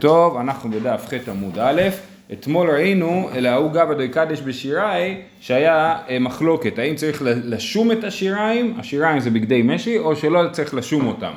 טוב, אנחנו בדף ח' עמוד א', אתמול ראינו אל ההוא גבא דקדש בשיראי שהיה אה, מחלוקת, האם צריך לשום את השיריים, השיריים זה בגדי משי, או שלא צריך לשום אותם.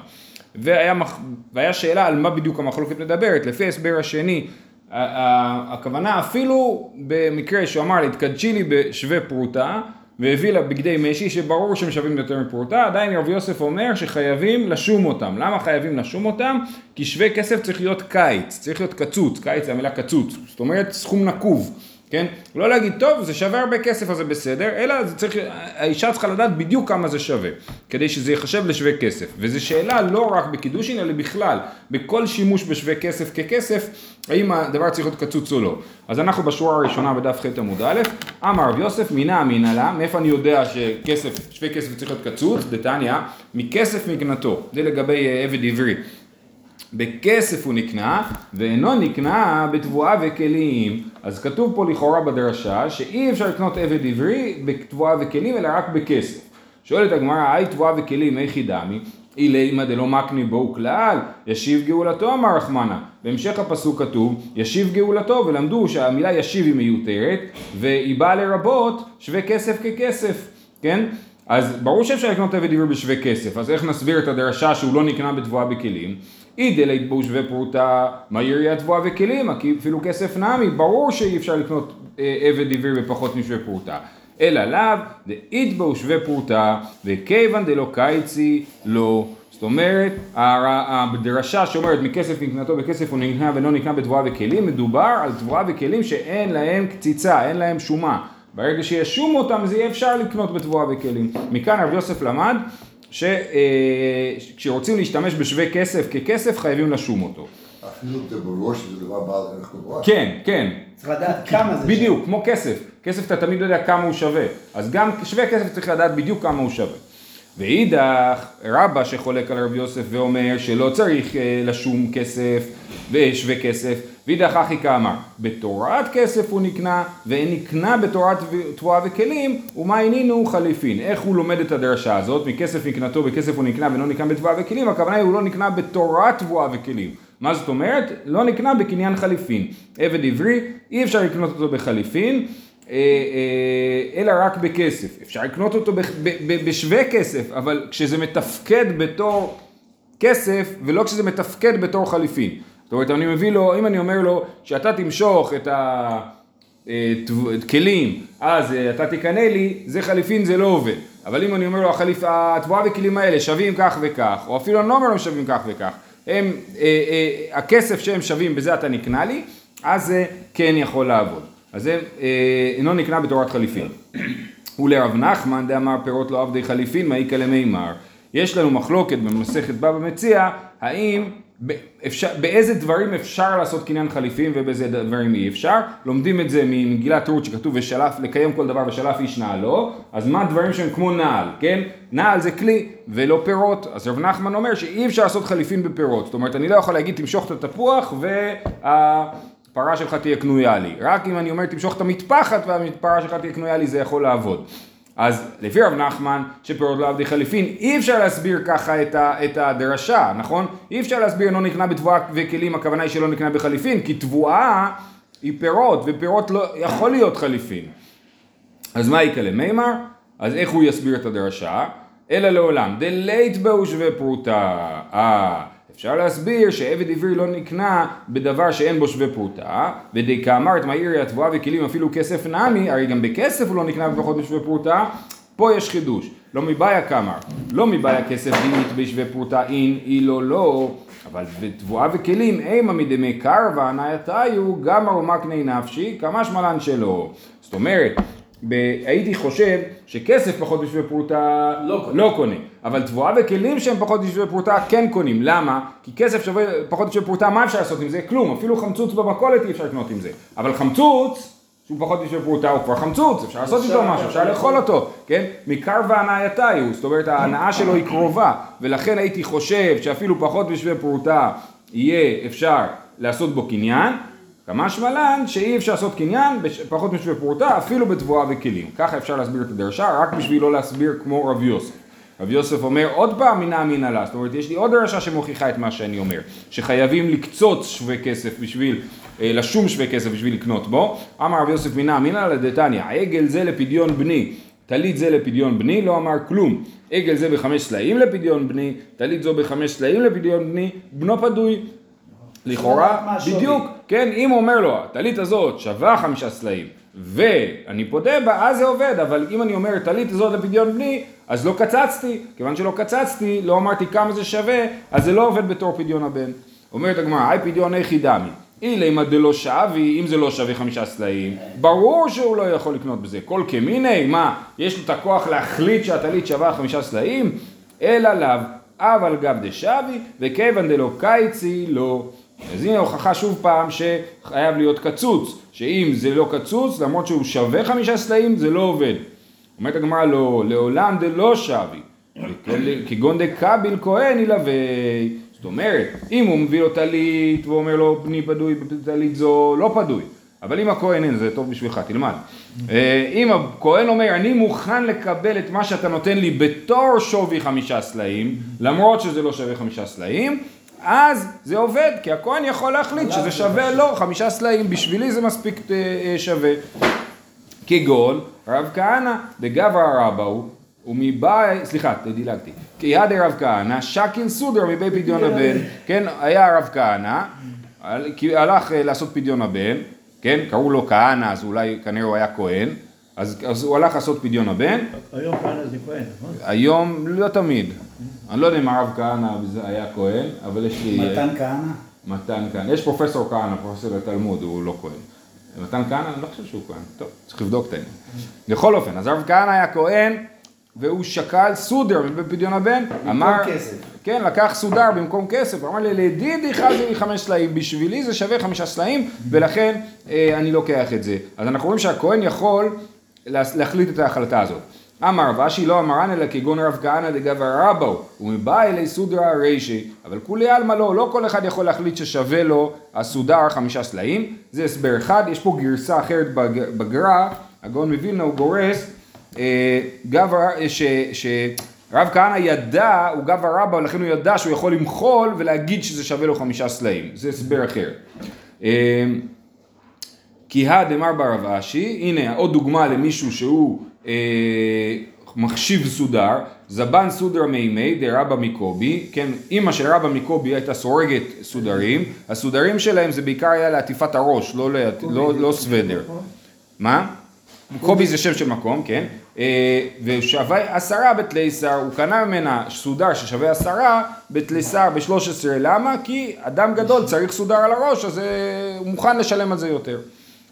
והיה, מח... והיה שאלה על מה בדיוק המחלוקת מדברת, לפי ההסבר השני, הכוונה אפילו במקרה שהוא אמר לי, תקדשי לי בשווה פרוטה, והביא לה בגדי משי שברור שהם שווים יותר מפרוטה, עדיין רבי יוסף אומר שחייבים לשום אותם. למה חייבים לשום אותם? כי שווה כסף צריך להיות קיץ, צריך להיות קצוץ, קיץ זה המילה קצוץ, זאת אומרת סכום נקוב. כן? לא להגיד, טוב, זה שווה הרבה כסף, אז זה בסדר, אלא זה צריך, האישה צריכה לדעת בדיוק כמה זה שווה, כדי שזה ייחשב לשווה כסף. וזו שאלה לא רק בקידושין, אלא בכלל, בכל שימוש בשווה כסף ככסף, האם הדבר צריך להיות קצוץ או לא. אז אנחנו בשורה הראשונה בדף ח' עמוד א', אמר רב יוסף, מינה אמינא לה, מאיפה אני יודע שכסף, שווה כסף צריך להיות קצוץ? דתניא, מכסף מגנתו, זה לגבי אה, עבד עברי. בכסף הוא נקנה, ואינו נקנה בתבואה וכלים. אז כתוב פה לכאורה בדרשה שאי אפשר לקנות עבד עברי בתבואה וכלים, אלא רק בכסף. שואלת הגמרא, היי תבואה וכלים, איך דמי? אילימה דלא מקני בו כלל, ישיב גאולתו אמר רחמנה. בהמשך הפסוק כתוב, ישיב גאולתו, ולמדו שהמילה ישיב היא מיותרת, והיא באה לרבות שווה כסף ככסף, כן? אז ברור שאפשר לקנות עבד עברי בשווה כסף, אז איך נסביר את הדרשה שהוא לא נקנה בתבואה בכלים? אידלית בו שווה פרוטה, מה יריה תבואה וכלים, אפילו כסף נמי, ברור שאי אפשר לקנות אה, עבד עברי בפחות משווה פרוטה. אלא לאו, דאית בו שווה פרוטה, וכיוון דלא קייצי לא. זאת אומרת, הדרשה שאומרת מכסף נקנתו בכסף הוא נקנה ולא נקנה בתבואה וכלים, מדובר על תבואה וכלים שאין להם קציצה, אין להם שומה. ברגע שישום אותם אז יהיה אפשר לקנות בתבואה וכלים. מכאן רב יוסף למד שכשרוצים אה, להשתמש בשווה כסף ככסף חייבים לשום אותו. אפילו זה בראש זה דבר בעל ערך גבוה. כן, כן. צריך לדעת כמה זה בדיוק, כמו כסף. כסף אתה תמיד יודע כמה הוא שווה. אז גם שווה כסף צריך לדעת בדיוק כמה הוא שווה. ואידך, רבא שחולק על רבי יוסף ואומר שלא צריך אה, לשום כסף ושווה כסף, ואידך אחי כאמר, בתורת כסף הוא נקנה, ואין נקנה בתורת תבואה וכלים, ומה עינינו חליפין. איך הוא לומד את הדרשה הזאת? מכסף נקנתו, בכסף הוא נקנה ולא נקנה בתבואה וכלים, הכוונה היא הוא לא נקנה בתורת תבואה וכלים. מה זאת אומרת? לא נקנה בקניין חליפין. עבד עברי, אי אפשר לקנות אותו בחליפין. אה, אה, אלא רק בכסף. אפשר לקנות אותו בשווה כסף, אבל כשזה מתפקד בתור כסף, ולא כשזה מתפקד בתור חליפין. זאת אומרת, אני מביא לו, אם אני אומר לו שאתה תמשוך את הכלים, אה, אז אתה תקנה לי, זה חליפין, זה לא עובד. אבל אם אני אומר לו, החליפ, התבואה וכלים האלה שווים כך וכך, או אפילו אני לא אומר להם שווים כך וכך, הם, אה, אה, הכסף שהם שווים, בזה אתה נקנה לי, אז זה כן יכול לעבוד. אז זה אה, אינו נקנה בתורת חליפין. ולרב נחמן דאמר פירות לא עבדי חליפין, מאיכא למימר. יש לנו מחלוקת במסכת בבא מציע, האם אפשר, באיזה דברים אפשר לעשות קניין חליפין ובאיזה דברים אי אפשר. לומדים את זה ממגילת רות שכתוב ושלף, לקיים כל דבר ושלף איש נעלו, אז מה הדברים שהם כמו נעל, כן? נעל זה כלי ולא פירות. אז רב נחמן אומר שאי אפשר לעשות חליפין בפירות. זאת אומרת, אני לא יכול להגיד תמשוך את התפוח והפרה שלך תהיה קנויה לי. רק אם אני אומר תמשוך את המטפחת והפרה שלך תהיה קנויה לי זה יכול לעבוד. אז לפי רב נחמן, שפירות לא עבדי חליפין, אי אפשר להסביר ככה את, ה, את הדרשה, נכון? אי אפשר להסביר לא נקנה בתבואה וכלים, הכוונה היא שלא נקנה בחליפין, כי תבואה היא פירות, ופירות לא יכול להיות חליפין. אז מה יקרה מימר? אז איך הוא יסביר את הדרשה? אלא לעולם, דלית באו שווה פרוטה. אה... אפשר להסביר שעבד עברי לא נקנה בדבר שאין בו שווה פרוטה, ודקאמרת מאירי התבואה וכלים אפילו כסף נמי, הרי גם בכסף הוא לא נקנה בפחות משווה פרוטה, פה יש חידוש, לא מבעיה קמר, לא מבעיה כסף דינית בשווה פרוטה אין, אילו לא, אבל בתבואה וכלים אימה מדמי קרבה נאייתיו גמר ומקני נפשי, כמה שמלן שלו. זאת אומרת, ב... הייתי חושב שכסף פחות בשביל פרוטה לא קונה. לא קונה, אבל תבואה וכלים שהם פחות בשביל פרוטה כן קונים, למה? כי כסף שווה פחות בשביל פרוטה, מה אפשר לעשות עם זה? כלום, אפילו חמצוץ במכולת אי אפשר לקנות עם זה, אבל חמצוץ שהוא פחות בשביל פרוטה הוא כבר חמצוץ, אפשר לעשות איתו משהו, אפשר לאכול אותו, כן? מקר והנאייתי הוא, זאת אומרת ההנאה שלו היא קרובה, ולכן הייתי חושב שאפילו פחות בשביל פרוטה יהיה אפשר לעשות בו קניין, כמה שמלן שאי אפשר לעשות קניין פחות משווה פרוטה אפילו בתבואה וכלים. ככה אפשר להסביר את הדרשה רק בשביל לא להסביר כמו רב יוסף. רבי יוסף אומר עוד פעם מנה אמינא לה, זאת אומרת יש לי עוד דרשה שמוכיחה את מה שאני אומר, שחייבים לקצוץ שווה כסף בשביל, אה, לשום שווה כסף בשביל לקנות בו, אמר רבי יוסף מנה אמינא לה דתניא, עגל זה לפדיון בני, טלית זה לפדיון בני, לא אמר כלום, עגל זה בחמש סלעים לפדיון בני, טלית זו בחמש סלעים לפדיון בני, בנו פדוי. לכאורה? בדיוק, כן, אם הוא אומר לו, הטלית הזאת שווה חמישה סלעים, ואני פודה בה, אז זה עובד, אבל אם אני אומר, הטלית הזאת לפדיון בני, אז לא קצצתי, כיוון שלא קצצתי, לא אמרתי כמה זה שווה, אז זה לא עובד בתור פדיון הבן. אומרת הגמרא, היי פדיון איכי דמי, אילי דלא שווי, אם זה לא שווה חמישה סלעים, ברור שהוא לא יכול לקנות בזה. כל כמיני, מה, יש לו את הכוח להחליט שהטלית שווה חמישה סלעים? אלא לאו, אבל גב דשווי, וכיוון דלא קייצי לא. אז הנה הוכחה שוב פעם שחייב להיות קצוץ, שאם זה לא קצוץ, למרות שהוא שווה חמישה סלעים, זה לא עובד. אומרת הגמרא לא, לעולם דלא שווי, כגון דקביל כהן ילווה. זאת אומרת, אם הוא מביא לו טלית ואומר לו בני פדוי בטלית זו, לא פדוי. אבל אם הכהן אין, זה טוב בשבילך, תלמד. אה, אם הכהן אומר, אני מוכן לקבל את מה שאתה נותן לי בתור שווי חמישה סלעים, למרות שזה לא שווה חמישה סלעים, אז זה עובד, כי הכהן יכול להחליט שזה שווה לו חמישה סלעים, בשבילי זה מספיק אה, אה, שווה. כגון רב כהנא דגברא רבא הוא ומבאי, סליחה, דילגתי, כי יד רב כהנא שקיל סודר מבי פדיון הבן, כן, היה רב כהנא, הלך אה, לעשות פדיון הבן, כן, קראו לו כהנא, אז אולי כנראה הוא היה כהן, אז, אז הוא הלך לעשות פדיון הבן, היום כהנא זה כהן, נכון? היום לא תמיד, אני לא יודע אם הרב כהנא היה כהן, אבל יש לי... מתן כהנא? מתן כהנא, יש פרופסור כהנא, פרופסור לתלמוד, הוא לא כהן. מתן כהנא, אני לא חושב שהוא כהן, טוב, צריך לבדוק את העניין. בכל אופן, אז הרב כהנא היה כהן, והוא שקל סודר בפדיון הבן, אמר, כסף. כן, לקח סודר במקום כסף, אמר לי, לדידי חזי לי חמש סלעים, בשבילי זה שווה חמישה סלעים, ולכן אה, אני לוקח את זה. אז אנחנו רואים שהכהן יכול להחליט את ההחלטה הזאת. אמר ואשי לא אמרן אלא כגון רב כהנא דגבר רבו ומבא אלי סודרא רישי אבל כולי עלמא לא, לא כל אחד יכול להחליט ששווה לו הסודר חמישה סלעים זה הסבר אחד, יש פה גרסה אחרת בג- בגר"א, הגאון מווילנה הוא גורס אה, ש, שרב כהנא ידע, הוא גבר רבא ולכן הוא ידע שהוא יכול למחול ולהגיד שזה שווה לו חמישה סלעים, זה הסבר אחר. כי הדמר ברב אשי, הנה עוד דוגמה למישהו שהוא אה, מחשיב סודר, זבן סודר מימי דרבא מקובי, כן, אימא של רבא מקובי הייתה סורגת סודרים, הסודרים שלהם זה בעיקר היה לעטיפת הראש, לא, לעט- לא, לא סוודר. מה? קובי זה שם של מקום, כן, אה, ושווה עשרה בתליסר, הוא קנה ממנה סודר ששווה עשרה בתליסר ב-13, למה? כי אדם גדול צריך סודר על הראש, אז אה, הוא מוכן לשלם על זה יותר.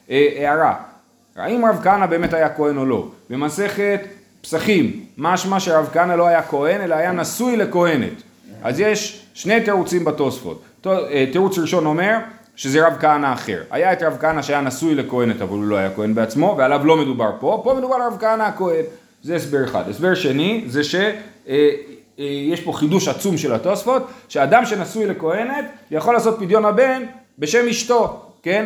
אה, הערה, האם רב כהנא באמת היה כהן או לא? במסכת פסחים, משמע שרב כהנא לא היה כהן, אלא היה נשוי לכהנת. אז יש שני תירוצים בתוספות. אה, תירוץ ראשון אומר שזה רב כהנא אחר. היה את רב כהנא שהיה נשוי לכהנת, אבל הוא לא היה כהן בעצמו, ועליו לא מדובר פה, פה מדובר על רב כהנא הכהן. זה הסבר אחד. הסבר שני, זה שיש פה חידוש עצום של התוספות, שאדם שנשוי לכהנת יכול לעשות פדיון הבן בשם אשתו, כן?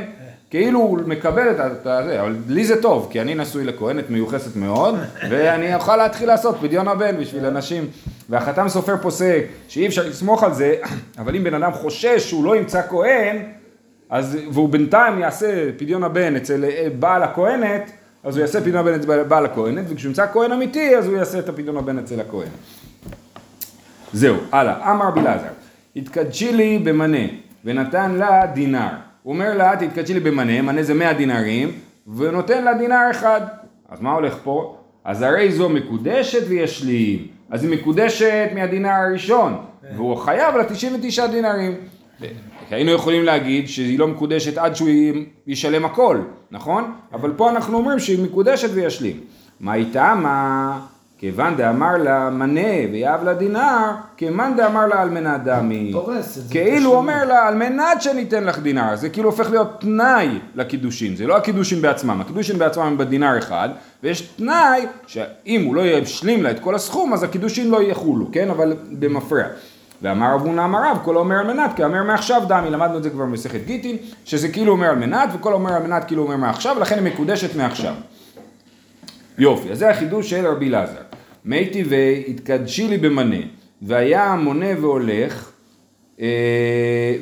כאילו הוא מקבל את זה, אבל לי זה טוב, כי אני נשוי לכהנת מיוחסת מאוד, ואני אוכל להתחיל לעשות פדיון הבן בשביל אנשים. והחתם סופר פוסק שאי אפשר לסמוך על זה, אבל אם בן אדם חושש שהוא לא ימצא כהן, אז, והוא בינתיים יעשה פדיון הבן אצל אה, בעל הכהנת, אז הוא יעשה פדיון הבן אצל בעל הכהנת, וכשהוא ימצא כהן אמיתי, אז הוא יעשה את הפדיון הבן אצל הכהן. זהו, הלאה. אמר בלעזר, התקדשי לי במנה, ונתן לה דינר. הוא אומר לה, תתקדשי לי במנה, מנה זה 100 דינרים, ונותן לה דינר אחד. אז מה הולך פה? אז הרי זו מקודשת וישלים. אז היא מקודשת מהדינר הראשון, והוא חייב לה 99 דינרים. היינו יכולים להגיד שהיא לא מקודשת עד שהוא ישלם הכל, נכון? אבל פה אנחנו אומרים שהיא מקודשת וישלים. מה איתה? מה? כיוון דאמר לה מנה ויהב לה דינר, כמאן דאמר לה על מנת דמי. כאילו. אומר לה על מנת שניתן לך דינר, זה כאילו הופך להיות תנאי לקידושין, זה לא הקידושין בעצמם, הקידושין בעצמם הם בדינר אחד, ויש תנאי שאם הוא לא ישלים לה את כל הסכום, אז הקידושין לא יחולו, כן? אבל במפרע. ואמר רב הונא אמר רב, כל האומר על מנת, כי אומר מעכשיו דמי, למדנו את זה כבר במסכת גיטין, שזה כאילו אומר על מנת, וכל האומר על מנת כאילו אומר מעכשיו, ולכן היא מקודשת מעכשיו. יופי, אז זה החידוש של רבי אלעזר. מי טבעי התקדשי לי במנה, והיה מונה והולך, אה,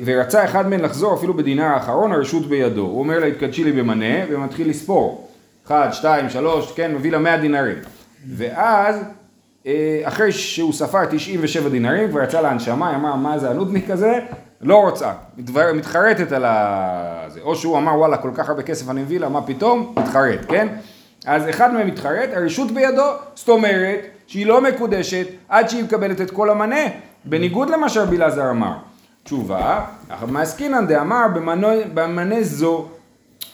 ורצה אחד מהם לחזור אפילו בדינר האחרון, הרשות בידו. הוא אומר לה, התקדשי לי במנה, ומתחיל לספור. אחד, שתיים, שלוש, כן, מביא לה מאה דינרים. ואז, אה, אחרי שהוא ספר 97 דינרים, כבר יצא להנשמה, היא אמרה, מה זה הנודניק הזה? לא רוצה, מתבר- מתחרטת על ה... או שהוא אמר, וואלה, כל כך הרבה כסף אני מביא לה, מה פתאום? מתחרט, כן? אז אחד מהם מתחרט, הרשות בידו, זאת אומרת שהיא לא מקודשת עד שהיא מקבלת את כל המנה, בניגוד למה שרבי אלעזר אמר. תשובה, מעסקינן דאמר במנה- במנה זו.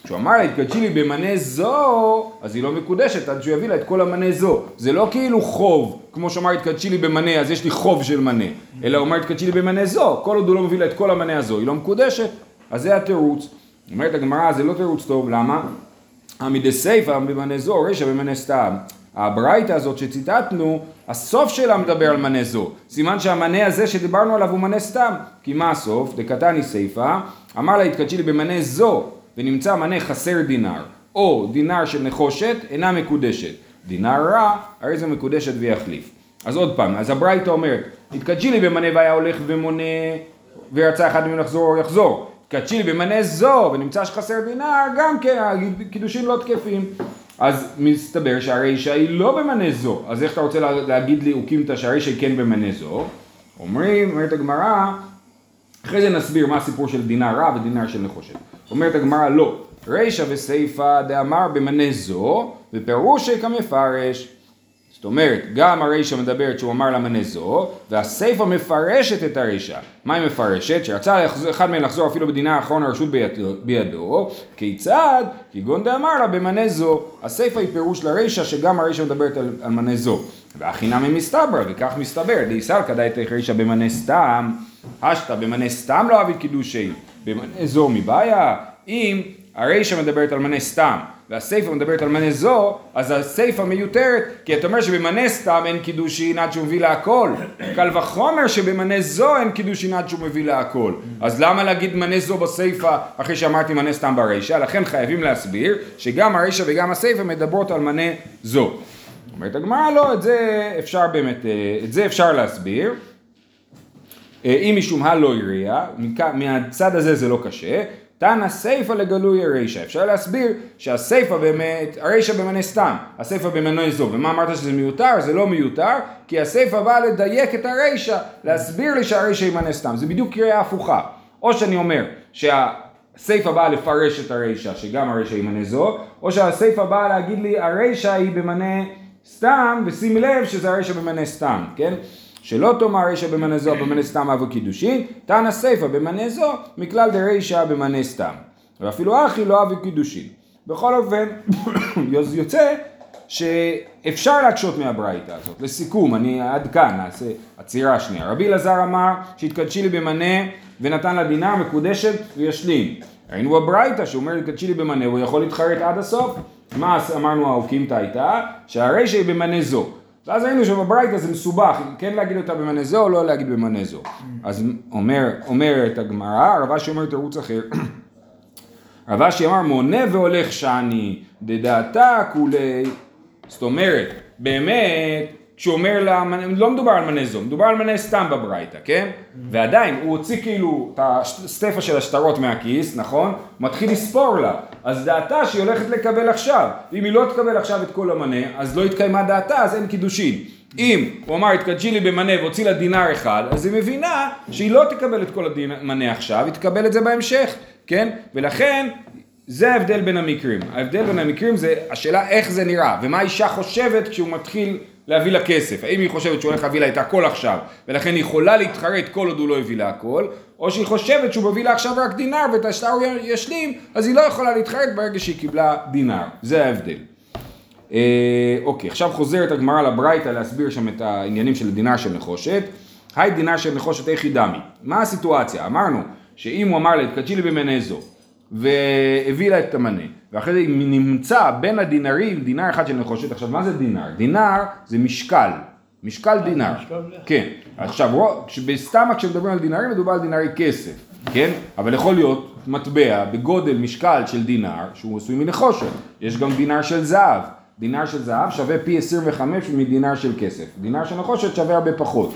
כשהוא אמר לה, התקדשי לי במנה זו, אז היא לא מקודשת עד שהוא יביא לה את כל המנה זו. זה לא כאילו חוב, כמו שאמר, התקדשי לי במנה, אז יש לי חוב של מנה. אלא הוא אמר, התקדשי לי במנה זו, כל עוד הוא לא מביא לה את כל המנה הזו, היא לא מקודשת, אז זה התירוץ. אומרת הגמרא, זה לא תירוץ טוב, למה? עמידי סיפא במנה זו, רישא במנה סתם. הברייתא הזאת שציטטנו, הסוף שלה מדבר על מנה זו. סימן שהמנה הזה שדיברנו עליו הוא מנה סתם. כי מה הסוף? דקתני סיפא, אמר לה התקדשי לי במנה זו, ונמצא מנה חסר דינר, או דינר של נחושת, אינה מקודשת. דינר רע, הרי זה מקודשת ויחליף. אז עוד פעם, אז הברייתא אומרת, התקדשי לי במנה והיה הולך ומונה, ורצה אחד מהם לחזור, יחזור. התקדשי לי במנה זו, ונמצא שחסר דינר, גם כן, הקידושים לא תקפים. אז מסתבר שהרישא היא לא במנה זו, אז איך אתה רוצה לה- להגיד לי אוקימתא שהרישא היא כן במנה זו? אומרים, אומרת הגמרא, אחרי זה נסביר מה הסיפור של דינר רע ודינר של נחושת. אומרת הגמרא לא, רישא וסיפא דאמר במנה זו, ופירושי כמפרש. זאת אומרת, גם הרישא מדברת שהוא אמר למנה זו, והסיפא מפרשת את הרישא. מה היא מפרשת? שרצה אחד מהם לחזור אפילו בדינה האחרון הרשות בידו, כיצד? כגון דאמר לה במנה זו. הסיפא היא פירוש לרישא שגם הרישא מדברת על, על מנה זו. והחינמי מסתברא, וכך מסתבר, דאיסר כדאי תך רישא במנה סתם, השתא במנה סתם לא אביד קידושי, במנה זו מבעיה, אם הרישא מדברת על מנה סתם, והסיפא מדברת על מנה זו, אז הסיפא מיותרת, כי אתה אומר שבמנה סתם אין קידושין עד שהוא מביא לה הכל. קל וחומר שבמנה זו אין קידושין עד שהוא מביא לה הכל. אז למה להגיד מנה זו בסיפא אחרי שאמרתי מנה סתם ברישא? לכן חייבים להסביר שגם הרישא וגם הסיפא מדברות על מנה זו. אומרת הגמרא לא, את זה אפשר באמת, אה, את זה אפשר להסביר. אה, אם משום הלא יריע, מכ- מהצד הזה זה לא קשה, תנא סיפא לגלוי הרישא. אפשר להסביר שהסיפא באמת, הרישא במנה סתם, הסיפא במנה זו. ומה אמרת שזה מיותר? זה לא מיותר, כי הסיפא באה לדייק את הרישא, להסביר לי שהרישא היא מנה סתם. זה בדיוק קריאה הפוכה. או שאני אומר שהסיפא באה לפרש את הרישא, שגם הרישא היא מנה זו, או שהסיפא באה להגיד לי הרישא היא במנה סתם, ושים לב שזה הרישא במנה סתם, כן? שלא תאמר רישא במנה זו במנה סתם אבו קידושין, תנא סיפא במנה זו מכלל דרישא במנה סתם. ואפילו אחי לא אבו קידושין. בכל אופן, יוצא שאפשר להקשות מהברייתא הזאת. לסיכום, אני עד כאן נעשה עצירה שנייה. רבי אלעזר אמר שהתקדשי לי במנה ונתן לה דינר מקודשת וישלים. ראינו בברייתא שאומר התקדשי לי במנה הוא יכול להתחרט עד הסוף. מה אמרנו האוקימתא הייתה? שהרישא היא במנה זו. ואז ראינו שבברייתא זה מסובך, כן להגיד אותה במנה זו או לא להגיד במנה זו. אז אומר, אומרת הגמרא, רב אשי אומר תירוץ אחר. רב אשי אמר מונה והולך שאני, דדעתה כולי. זאת אומרת, באמת, כשהוא אומר לה, לא מדובר על מנה זו, מדובר על מנה סתם בברייתא, כן? ועדיין, הוא הוציא כאילו את הסטפה של השטרות מהכיס, נכון? מתחיל לספור לה. אז דעתה שהיא הולכת לקבל עכשיו. ואם היא לא תקבל עכשיו את כל המנה, אז לא התקיימה דעתה, אז אין קידושין. אם הוא אמר התקדשי לי במנה והוציא לה דינר אחד, אז היא מבינה שהיא לא תקבל את כל המנה עכשיו, היא תקבל את זה בהמשך, כן? ולכן זה ההבדל בין המקרים. ההבדל בין המקרים זה השאלה איך זה נראה, ומה האישה חושבת כשהוא מתחיל להביא לה כסף. האם היא חושבת שהוא הולך להביא לה את הכל עכשיו, ולכן היא יכולה להתחרט כל עוד הוא לא הביא לה הכל, או שהיא חושבת שהוא מביא לה עכשיו רק דינר ואת השטר הוא ישלים, אז היא לא יכולה להתחרט ברגע שהיא קיבלה דינר. זה ההבדל. אה, אוקיי, עכשיו חוזרת הגמרא לברייתא להסביר שם את העניינים של דינר של נחושת. היי דינר של נחושת איך דמי. מה הסיטואציה? אמרנו שאם הוא אמר לה התקדשי לי במנה זו, והביא לה את המנה, ואחרי זה נמצא בין הדינרים דינר אחד של נחושת, עכשיו מה זה דינר? דינר זה משקל, משקל דינר, משקל לחם. כן, עכשיו בסתם כשמדברים על דינרים מדובר על דינרי כסף, כן, אבל יכול להיות מטבע בגודל משקל של דינר שהוא עשוי מנחושת, יש גם דינר של זהב, דינר של זהב שווה פי 25 מדינר של כסף. דינר של נחושת שווה הרבה פחות.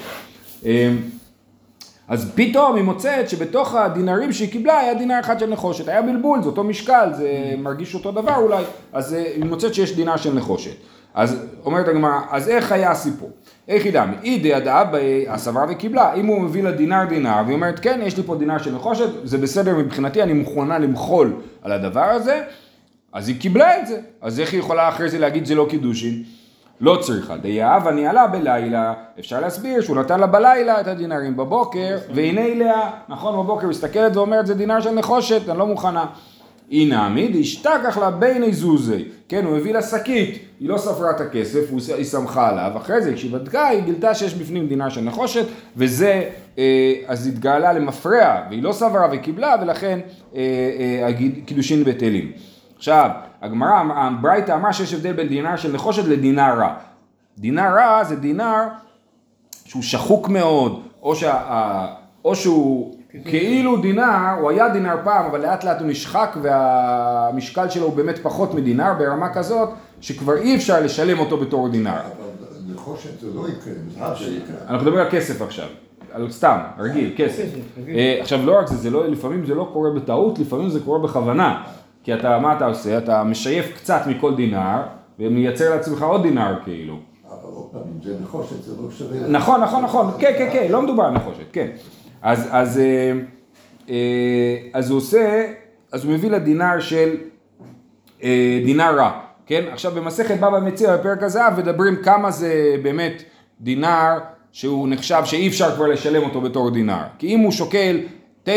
אה, אז פתאום היא מוצאת שבתוך הדינרים שהיא קיבלה היה דינר אחד של נחושת, היה בלבול, זה אותו משקל, זה מרגיש אותו דבר אולי, אז אה, היא מוצאת שיש דינר של נחושת. אז אומרת הגמרא, אז איך היה הסיפור? איך היא דמי? היא דידעה הסברה וקיבלה, אם הוא מביא לה דינר דינר, והיא אומרת כן, יש לי פה דינר של נחושת, זה בסדר מבחינתי, אני מוכנה למחול על הדבר הזה, אז היא קיבלה את זה. אז איך היא יכולה אחרי זה להגיד זה לא קידושין? לא צריכה. דייאבה ניהלה בלילה, אפשר להסביר שהוא נתן לה בלילה את הדינרים בבוקר, והנה היא לאה, נכון בבוקר מסתכלת ואומרת זה דינר של נחושת, אני לא מוכנה. היא נעמיד, השתכח לה ביני זוזי, כן, הוא הביא לה שקית, היא לא ספרה את הכסף, היא שמחה עליו, אחרי זה כשהיא בדקה היא גילתה שיש בפנים דינר של נחושת, וזה, אה, אז התגאלה למפרע, והיא לא סברה וקיבלה, ולכן אה, אה, הגיד- קידושין בטלים. עכשיו, הגמרא, הברייתא אמרה שיש הבדל בין דינר של נחושת לדינר רע. דינר רע זה דינר שהוא שחוק מאוד, או, שה, או שהוא כאילו דינר, הוא היה דינר פעם, אבל לאט לאט הוא נשחק והמשקל שלו הוא באמת פחות מדינר, ברמה כזאת שכבר אי אפשר לשלם אותו בתור דינר. אבל נחושת זה לא יקרה, יקרה. אנחנו מדברים על כסף עכשיו, על סתם, רגיל, כסף. אה, עכשיו לא רק זה, זה לא, לפעמים זה לא קורה בטעות, לפעמים זה קורה בכוונה. כי אתה, מה אתה עושה? אתה משייף קצת מכל דינר, ומייצר לעצמך עוד דינר כאילו. אבל עוד פעם, אם זה נחושת זה לא שווה. נכון, נכון, נכון, כן, כן, כן, לא מדובר על נחושת, כן. אז, אז, אה, אה, אז הוא עושה, אז הוא מביא לדינר של אה, דינר רע, כן? עכשיו במסכת בבא מציע בפרק הזהב מדברים כמה זה באמת דינר שהוא נחשב שאי אפשר כבר לשלם אותו בתור דינר. כי אם הוא שוקל 9.99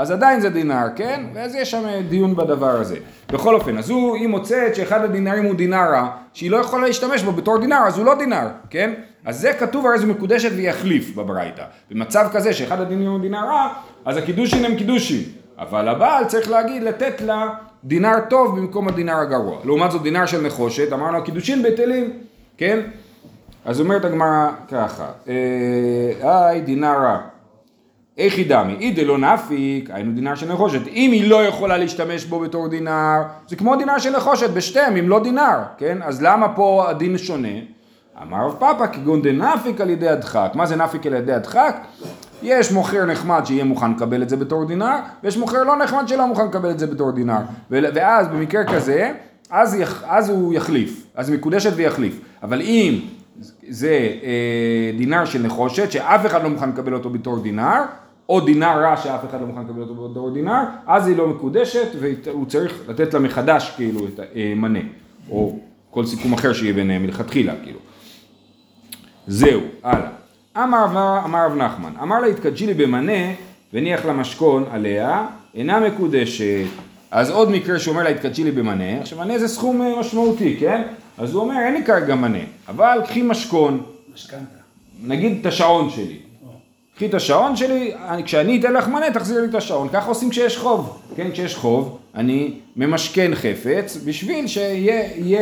אז עדיין זה דינר, כן? ואז יש שם דיון בדבר הזה. בכל אופן, אז הוא, היא מוצאת שאחד הדינרים הוא דינר רע, שהיא לא יכולה להשתמש בו בתור דינר, אז הוא לא דינר, כן? אז זה כתוב הרי זו מקודשת ויחליף בברייתא. במצב כזה שאחד הדינרים הוא דינר רע, אז הקידושין הם קידושין. אבל הבעל צריך להגיד, לתת לה דינר טוב במקום הדינר הגרוע. לעומת זאת דינר של נחושת, אמרנו הקידושין בטלים, כן? אז אומרת הגמרא ככה, אה, האי דינר רע. היכי דמי? אי דלא נפיק, היינו דינר של נחושת. אם היא לא יכולה להשתמש בו בתור דינר, זה כמו דינר של נחושת בשתיהם, הם לא דינר, כן? אז למה פה הדין שונה? אמר רב פאפא כגון דנפיק על ידי הדחק. מה זה נפיק על ידי הדחק? יש מוכר נחמד שיהיה מוכן לקבל את זה בתור דינר, ויש מוכר לא נחמד שלא מוכן לקבל את זה בתור דינר. ואז במקרה כזה, אז, יח, אז הוא יחליף, אז מקודשת ויחליף. אבל אם זה אה, דינר של נחושת, שאף אחד לא מוכן לקבל אותו בתור דינר, או דינר רע שאף אחד לא מוכן לקבל אותו בתור דינר, אז היא לא מקודשת והוא צריך לתת לה מחדש כאילו את המנה, או כל סיכום אחר שיהיה ביניהם מלכתחילה כאילו. זהו, הלאה. אמר אמר רב נחמן, אמר לה התקדשי לי במנה וניח לה משכון עליה, אינה מקודשת. אז עוד מקרה שאומר לה התקדשי לי במנה, עכשיו מנה זה סכום אה, משמעותי, כן? אז הוא אומר אין לי כרגע מנה, אבל קחי משכון, משכנתה. נגיד את השעון שלי. קחי את השעון שלי, אני- כשאני אתן לך מנה תחזיר לי את השעון. ככה עושים כשיש חוב. כן, כשיש חוב, אני ממשכן חפץ בשביל שיהיה יהיה,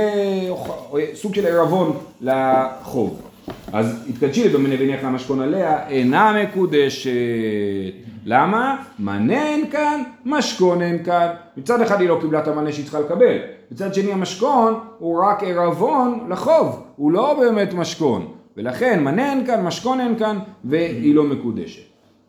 סוג של עירבון לחוב. אז התקדשי לי במנה וניח למשכון עליה, אינה מקודשת. למה? מנה אין כאן, משכון אין כאן. מצד אחד היא לא קיבלה את המנה שהיא צריכה לקבל. מצד שני המשכון הוא רק עירבון לחוב, הוא לא באמת משכון. ולכן מנה אין כאן, משכון אין כאן, והיא לא מקודשת.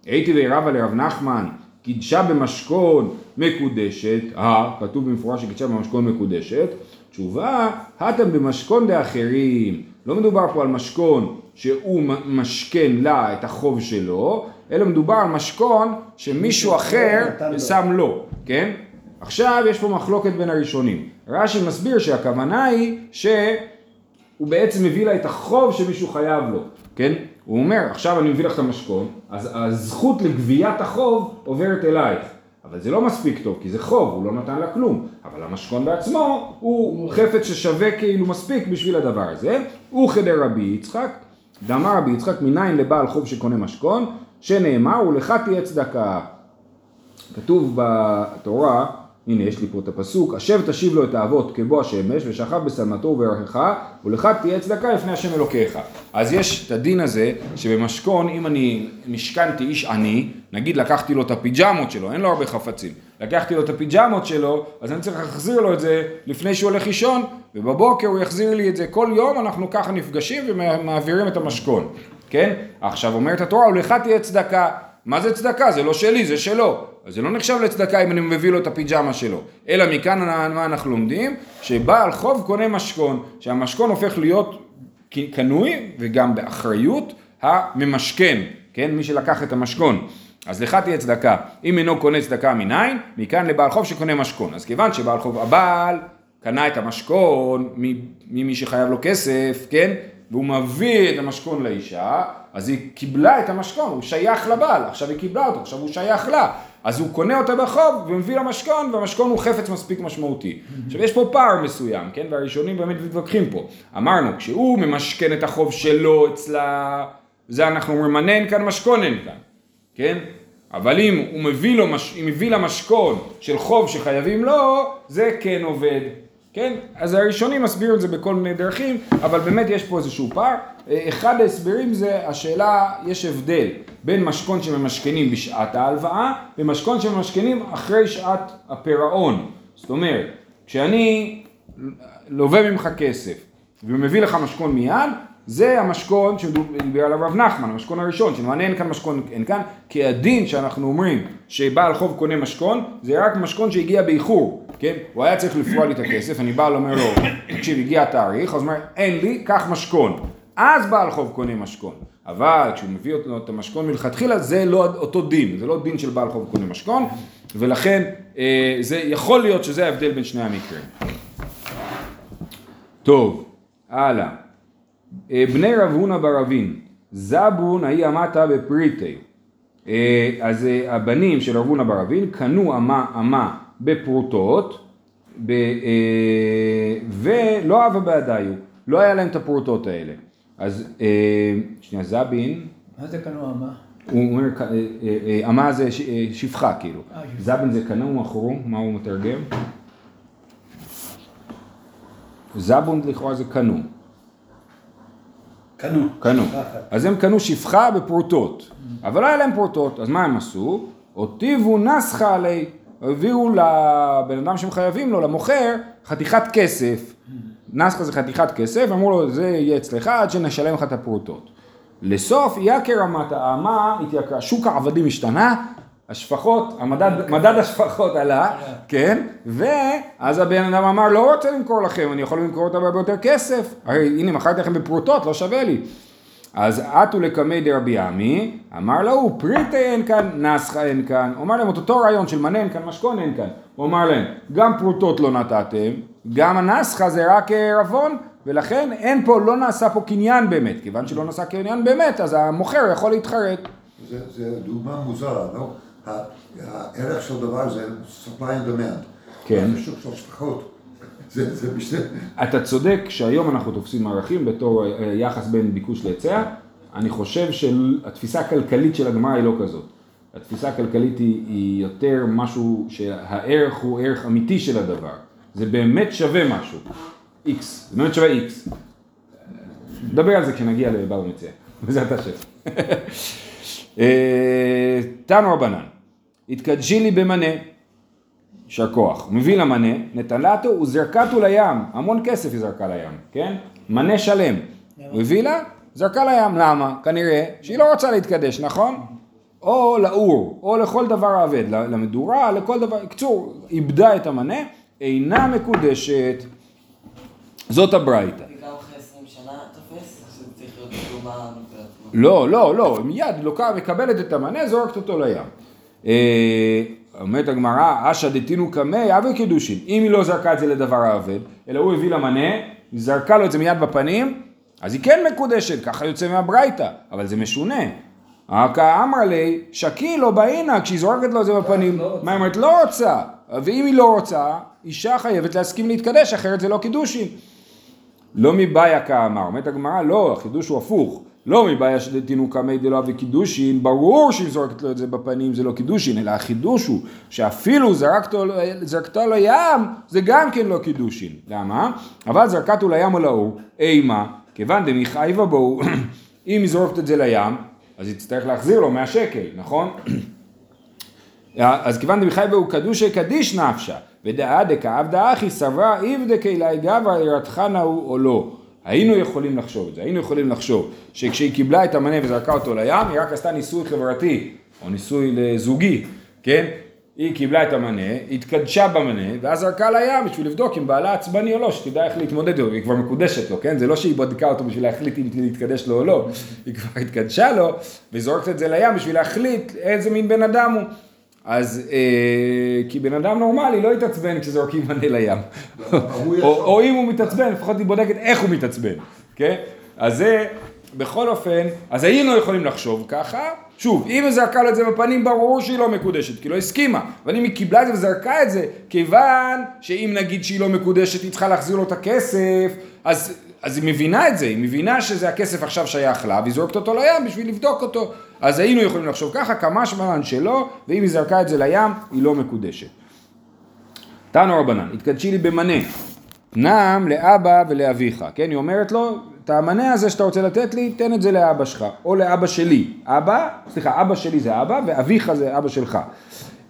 הייתי וירבה לרב נחמן, קידשה במשכון מקודשת, אה, כתוב במפורש שקידשה במשכון מקודשת, תשובה, התם במשכון דאחרים, לא מדובר פה על משכון שהוא משכן לה את החוב שלו, אלא מדובר על משכון שמישהו אחר. שם לו, כן? עכשיו יש פה מחלוקת בין הראשונים. רש"י מסביר שהכוונה היא ש... הוא בעצם מביא לה את החוב שמישהו חייב לו, כן? הוא אומר, עכשיו אני מביא לך את המשכון, אז הזכות לגביית החוב עוברת אלייך. אבל זה לא מספיק טוב, כי זה חוב, הוא לא נתן לה כלום. אבל המשכון בעצמו הוא חפץ ששווה כאילו מספיק בשביל הדבר הזה. הוא חדר רבי יצחק, דאמר רבי יצחק מניין לבעל חוב שקונה משכון, שנאמר ולך תהיה צדקה. כתוב בתורה, הנה יש לי פה את הפסוק, השב תשיב לו את האבות כבוא השמש ושכב בשלמתו וברכך ולך תהיה צדקה לפני השם אלוקיך. אז יש את הדין הזה שבמשכון אם אני משכנתי איש עני, נגיד לקחתי לו את הפיג'מות שלו, אין לו הרבה חפצים, לקחתי לו את הפיג'מות שלו, אז אני צריך להחזיר לו את זה לפני שהוא הולך לישון, ובבוקר הוא יחזיר לי את זה כל יום, אנחנו ככה נפגשים ומעבירים את המשכון, כן? עכשיו אומרת התורה, ולך תהיה צדקה. מה זה צדקה? זה לא שלי, זה שלו. אז זה לא נחשב לצדקה אם אני מביא לו את הפיג'מה שלו. אלא מכאן מה אנחנו לומדים? שבעל חוב קונה משכון, שהמשכון הופך להיות קנוי וגם באחריות הממשכן, כן? מי שלקח את המשכון. אז לך תהיה צדקה. אם אינו קונה צדקה מניין, מכאן לבעל חוב שקונה משכון. אז כיוון שבעל חוב, הבעל קנה את המשכון ממי שחייב לו כסף, כן? והוא מביא את המשכון לאישה, אז היא קיבלה את המשכון, הוא שייך לבעל, עכשיו היא קיבלה אותו, עכשיו הוא שייך לה. אז הוא קונה אותה בחוב ומביא לה משכון, והמשכון הוא חפץ מספיק משמעותי. עכשיו יש פה פער מסוים, כן? והראשונים באמת מתווכחים פה. אמרנו, כשהוא ממשכן את החוב שלו אצלה, זה אנחנו אומרים, מנה אין כאן משכון אין כאן, כן? אבל אם הוא מביא, לו, אם מביא לה משכון של חוב שחייבים לו, זה כן עובד. כן? אז הראשונים מסבירו את זה בכל מיני דרכים, אבל באמת יש פה איזשהו פער. אחד ההסברים זה השאלה, יש הבדל בין משכון שממשכנים בשעת ההלוואה ומשכון שממשכנים אחרי שעת הפירעון. זאת אומרת, כשאני לווה ממך כסף ומביא לך משכון מיד, זה המשכון שדיבר עליו רב נחמן, המשכון הראשון, שמענה אין כאן משכון, אין כאן, כי הדין שאנחנו אומרים שבעל חוב קונה משכון, זה רק משכון שהגיע באיחור, כן? הוא היה צריך לפרוע לי את הכסף, אני בא ואומר לו, תקשיב, הגיע התאריך, אז הוא אומר, אין לי, קח משכון. אז בעל חוב קונה משכון. אבל כשהוא מביא אותו את המשכון מלכתחילה, זה לא אותו דין, זה לא דין של בעל חוב קונה משכון, ולכן אה, זה יכול להיות שזה ההבדל בין שני המקרים. טוב, הלאה. אה, בני רב הונא ברבין, זבון ההיא אמתה בפריטי. אה, אז אה, הבנים של רב הונא ברבין קנו אמה, אמה בפרוטות, ב, ולא אבה בעדיו, לא היה להם את הפרוטות האלה. אז שנייה, זבין. מה זה קנו אמה? הוא אומר, אמה זה שפחה כאילו. זבין זה קנו מכרו, מה הוא מתרגם? זבון לכאורה זה קנו. קנו. קנו. אז הם קנו שפחה בפרוטות, אבל לא היה להם פרוטות, אז מה הם עשו? אותיבו נסחה עלי, הביאו לבן אדם שהם חייבים לו, למוכר, חתיכת כסף. נסחה זה חתיכת כסף, אמרו לו זה יהיה אצלך עד שנשלם לך את הפרוטות. לסוף יקר האמה התייקרה, שוק העבדים השתנה, השפחות, המדד, מדד השפחות עלה, כן, ואז הבן אדם אמר לא רוצה למכור לכם, אני יכול למכור אותה בהרבה יותר כסף, הרי הנה מכרתי לכם בפרוטות, לא שווה לי. אז עטו לקמי דרבי עמי, אמר לו פריטי אין כאן, נסחה אין כאן, הוא אמר להם את אותו רעיון של מנה אין כאן, משכון אין כאן, הוא אמר להם גם פרוטות לא נתתם, גם הנסחה זה רק רבון, ולכן אין פה, לא נעשה פה קניין באמת, כיוון שלא נעשה קניין באמת, אז המוכר יכול להתחרט. זה, זה דוגמה מוזרה, לא? הערך של דבר זה supply and demand. כן. זה שוק של שפחות. זה, זה בשביל... אתה צודק שהיום אנחנו תופסים ערכים בתור אה, יחס בין ביקוש להיצע. אני חושב שהתפיסה הכלכלית של הגמרא היא לא כזאת. התפיסה הכלכלית היא, היא יותר משהו שהערך הוא ערך אמיתי של הדבר. זה באמת שווה משהו. איקס. זה באמת שווה איקס. נדבר על זה כשנגיע לבעל המציע. בעזרת השם. אה, תנו רבנן, התקדשי לי במנה, יישר כוח, מביא לה מנה, נטלתו וזרקתו לים, המון כסף היא זרקה לים, כן? מנה שלם, הוא הביא לה, זרקה לים, למה? כנראה שהיא לא רוצה להתקדש, נכון? או לאור, או לכל דבר אבד, למדורה, לכל דבר, קצור, איבדה את המנה, אינה מקודשת, זאת הברייתא. לא, לא, לא, מיד לוקה, מקבלת את המנה, זורקת אותו לים. אה, אומרת הגמרא, אשא דתינו קמי, אבי קידושין. אם היא לא זרקה את זה לדבר האבד, אלא הוא הביא לה מנה, היא זרקה לו את זה מיד בפנים, אז היא כן מקודשת, ככה יוצא מהברייתא, אבל זה משונה. אכא אמר לי, שקי לא באינה, כשהיא זורקת לו את זה בפנים. לא מה היא אומרת? לא רוצה. ואם היא לא רוצה, אישה חייבת להסכים להתקדש, אחרת זה לא קידושין. לא מבעיה כאמר, אומרת הגמרא, לא, החידוש הוא הפוך. לא מבעיה שדתינוקה מי דלא וקידושין, ברור שהיא זורקת לו את זה בפנים זה לא קידושין, אלא החידוש הוא שאפילו זרקתו, זרקתו לים, זה גם כן לא קידושין. למה? אבל זרקתו לים או לאור, אימה, כיוון דמיכאיבה בו, אם היא זורקת את זה לים, אז היא תצטרך להחזיר לו 100 שקל, נכון? אז כיוון דמחייבה הוא קדושי קדיש נפשה, ודאה דכעבדה אחי סברה איבדקי אלי גברא ירתחנה הוא או לא. היינו יכולים לחשוב את זה, היינו יכולים לחשוב שכשהיא קיבלה את המנה וזרקה אותו לים, היא רק עשתה ניסוי חברתי, או ניסוי לזוגי, כן? היא קיבלה את המנה, התקדשה במנה, ואז זרקה לים בשביל לבדוק אם בעלה עצבני או לא, שתדע איך להתמודד איתו, היא כבר מקודשת לו, כן? זה לא שהיא בדקה אותו בשביל להחליט אם להתקדש לו או לא, היא כבר התקדשה לו, וזורקת את זה לים בשביל להחליט איזה מין בן אדם הוא. אז אה, כי בן אדם נורמלי לא יתעצבן כשזורקים מנה לים. או, או אם הוא מתעצבן, לפחות היא בודקת איך הוא מתעצבן, כן? אז זה, בכל אופן, אז היינו יכולים לחשוב ככה, שוב, אם היא זרקה לו את זה בפנים, ברור שהיא לא מקודשת, כי לא הסכימה. אבל אם היא קיבלה את זה וזרקה את זה, כיוון שאם נגיד שהיא לא מקודשת, היא צריכה להחזיר לו את הכסף, אז, אז היא מבינה את זה, היא מבינה שזה הכסף עכשיו שייך לה, והיא זורקת אותו לים בשביל לבדוק אותו. אז היינו יכולים לחשוב ככה, כמה שמלן שלא, ואם היא זרקה את זה לים, היא לא מקודשת. תנו רבנן, התקדשי לי במנה, נם לאבא ולאביך, כן? היא אומרת לו, את המנה הזה שאתה רוצה לתת לי, תן את זה לאבא שלך, או לאבא שלי. אבא, סליחה, אבא שלי זה אבא, ואביך זה אבא שלך.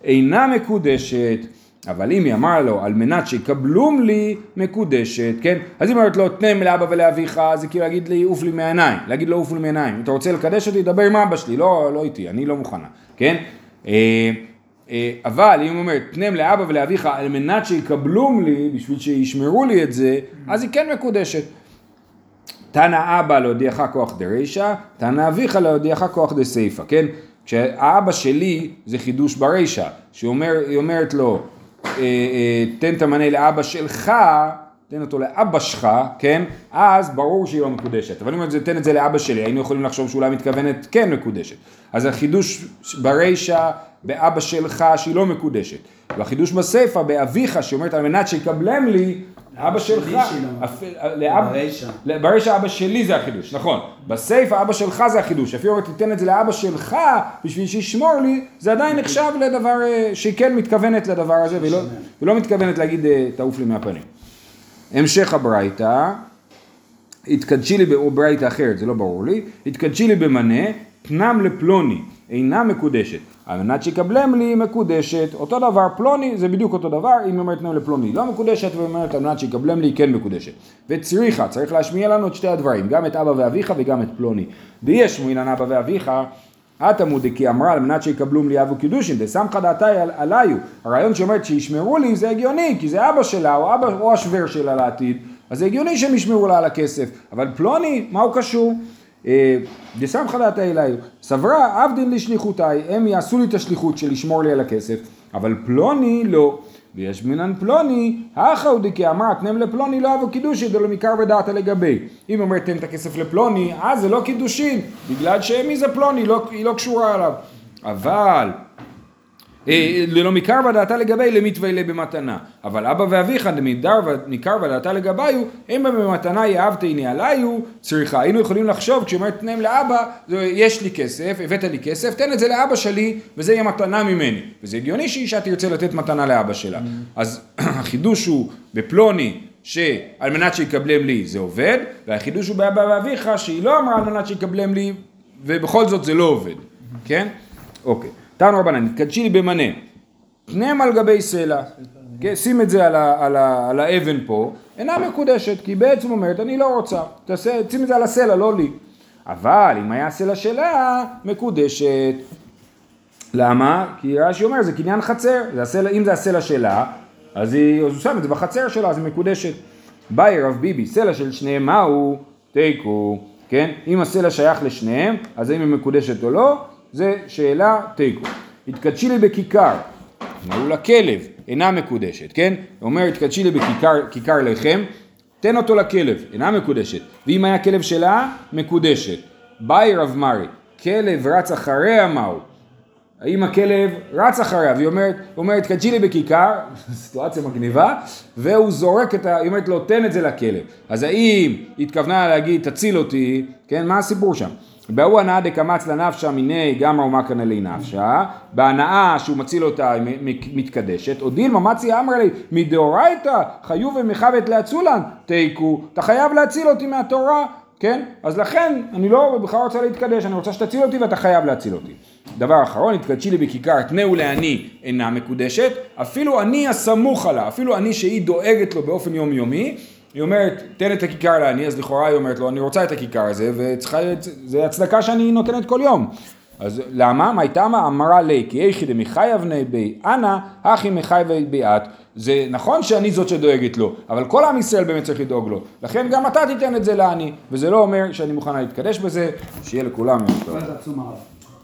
אינה מקודשת. אבל אם היא אמרה לו, על מנת שיקבלום לי מקודשת, כן? אז היא אומרת לו, תנם לאבא ולאביך, זה כאילו להגיד לי, עוף לי מהעיניים, להגיד לו, עוף לי מהעיניים. אם אתה רוצה לקדש אותי, דבר עם אבא שלי, לא, לא איתי, אני לא מוכנה, כן? אה, אה, אבל אם היא אומרת, תנם לאבא ולאביך, על מנת שיקבלום לי, בשביל שישמרו לי את זה, אז היא כן מקודשת. תנא אבא להודיעך כוח דרישא, תנא אביך להודיעך כוח דסיפא, כן? כשהאבא שלי זה חידוש ברישא, שהיא אומרת לו, תן את המנה לאבא שלך, תן אותו לאבא שלך, כן? אז ברור שהיא לא מקודשת. אבל אם תן את זה לאבא שלי, היינו יכולים לחשוב שאולי מתכוונת כן מקודשת. אז החידוש ברישא באבא שלך שהיא לא מקודשת. והחידוש בסיפא באביך שאומרת על מנת שיקבלם לי אבא שלך, ברישא. אבא שלי זה החידוש, נכון. בסיפא אבא שלך זה החידוש. אפילו אם תיתן את זה לאבא שלך בשביל שישמור לי, זה עדיין נחשב לדבר אה, שהיא כן מתכוונת לדבר הזה, והיא לא מתכוונת להגיד אה, תעוף לי מהפנים. המשך הברייתא, התקדשי לי, או ברייתא אחרת, זה לא ברור לי, התקדשי לי במנה, תנם לפלוני, אינה מקודשת. על מנת שיקבלם לי מקודשת, אותו דבר פלוני זה בדיוק אותו דבר, אם אומרת לפלוני לא מקודשת והיא אומרת על מנת שיקבלם לי כן מקודשת. וצריכה, צריך להשמיע לנו את שתי הדברים, גם את אבא ואביך וגם את פלוני. ויש מילן אבא ואביך, התמוד כי אמרה על מנת שיקבלום לי אבו קידושין, דסמכא דעתי עליו, הרעיון שאומרת שישמרו לי זה הגיוני, כי זה אבא שלה או אבא או השוור שלה לעתיד, אז זה הגיוני שהם ישמרו לה על הכסף, אבל פלוני, מה הוא קשור? אה, דסמכא דעתי אליי, סברה עבדין לשליחותיי, הם יעשו לי את השליחות של לשמור לי על הכסף, אבל פלוני לא. ויש מינן פלוני, הכא הוא דכי אמר תנם לפלוני לא אבו קידושי דלא מקר ודעתה לגבי. אם אומרת תן את הכסף לפלוני, אז זה לא קידושין, בגלל שמי זה פלוני, לא, היא לא קשורה אליו. אבל אה, ללא מקר ודעתה לגבי למתווה לה במתנה. אבל אבא ואביך וניכר ודעתה לגביו, הם במתנה יאהבתני עליו צריכה. היינו יכולים לחשוב, כשאומרת תנאים לאבא, יש לי כסף, הבאת לי כסף, תן את זה לאבא שלי, וזה יהיה מתנה ממני. וזה הגיוני שאישה תרצה לתת מתנה לאבא שלה. אז החידוש הוא בפלוני, שעל מנת שיקבלם לי זה עובד, והחידוש הוא באבא ואביך, שהיא לא אמרה על מנת שיקבלם לי, ובכל זאת זה לא עובד, כן? אוקיי. תנו רבנן, תקדשי לי במנה, פניהם על גבי סלע, כן, שים את זה על, ה, על, ה, על האבן פה, אינה מקודשת, כי בעצם אומרת, אני לא רוצה, תעשה, שים את זה על הסלע, לא לי. אבל אם היה הסלע שלה, מקודשת. למה? כי רש"י אומר, זה קניין חצר, זה הסלע, אם זה הסלע שלה, אז היא עושה את זה בחצר שלה, אז היא מקודשת. באי רב ביבי, סלע של שניהם מהו? תיקו, כן? אם הסלע שייך לשניהם, אז האם היא מקודשת או לא? זה שאלה תיקו. התקדשי לי בכיכר, אמרו לה כלב, אינה מקודשת, כן? הוא אומר התקדשי לי בכיכר לחם, תן אותו לכלב, אינה מקודשת. ואם היה כלב שלה, מקודשת. באי רב מרי, כלב רץ אחריה מהו. האם הכלב רץ אחריו, היא אומרת, אומרת קדשי לי בכיכר, סיטואציה מגניבה, והוא זורק את ה... היא אומרת לו תן את זה לכלב. אז האם התכוונה להגיד תציל אותי, כן, מה הסיפור שם? בהוא הנאה דקמץ לנפשה מיני גמרא ומכנא לי נפשה, בהנאה שהוא מציל אותה מתקדשת, או דילמה מצי אמר לי מדאורייתא חיוב ומחבת להצולן תיקו, אתה חייב להציל אותי מהתורה, כן? אז לכן אני לא בכלל רוצה להתקדש, אני רוצה שתציל אותי ואתה חייב להציל אותי. דבר אחרון, התקדשי לי בכיכר, תנאו לעני אינה מקודשת, אפילו אני הסמוך עלה, אפילו אני שהיא דואגת לו באופן יומיומי, היא אומרת, תן את הכיכר לעני, אז לכאורה היא אומרת לו, אני רוצה את הכיכר הזה, וזה הצדקה שאני נותנת כל יום. אז למה? מה תמה אמרה לי, כי איכי דמחייבני בי אנא, הכי בי את. זה נכון שאני זאת שדואגת לו, אבל כל עם ישראל באמת צריך לדאוג לו. לכן גם אתה תיתן את זה לעני, וזה לא אומר שאני מוכנה להתקדש בזה, שיהיה לכולם יום טוב.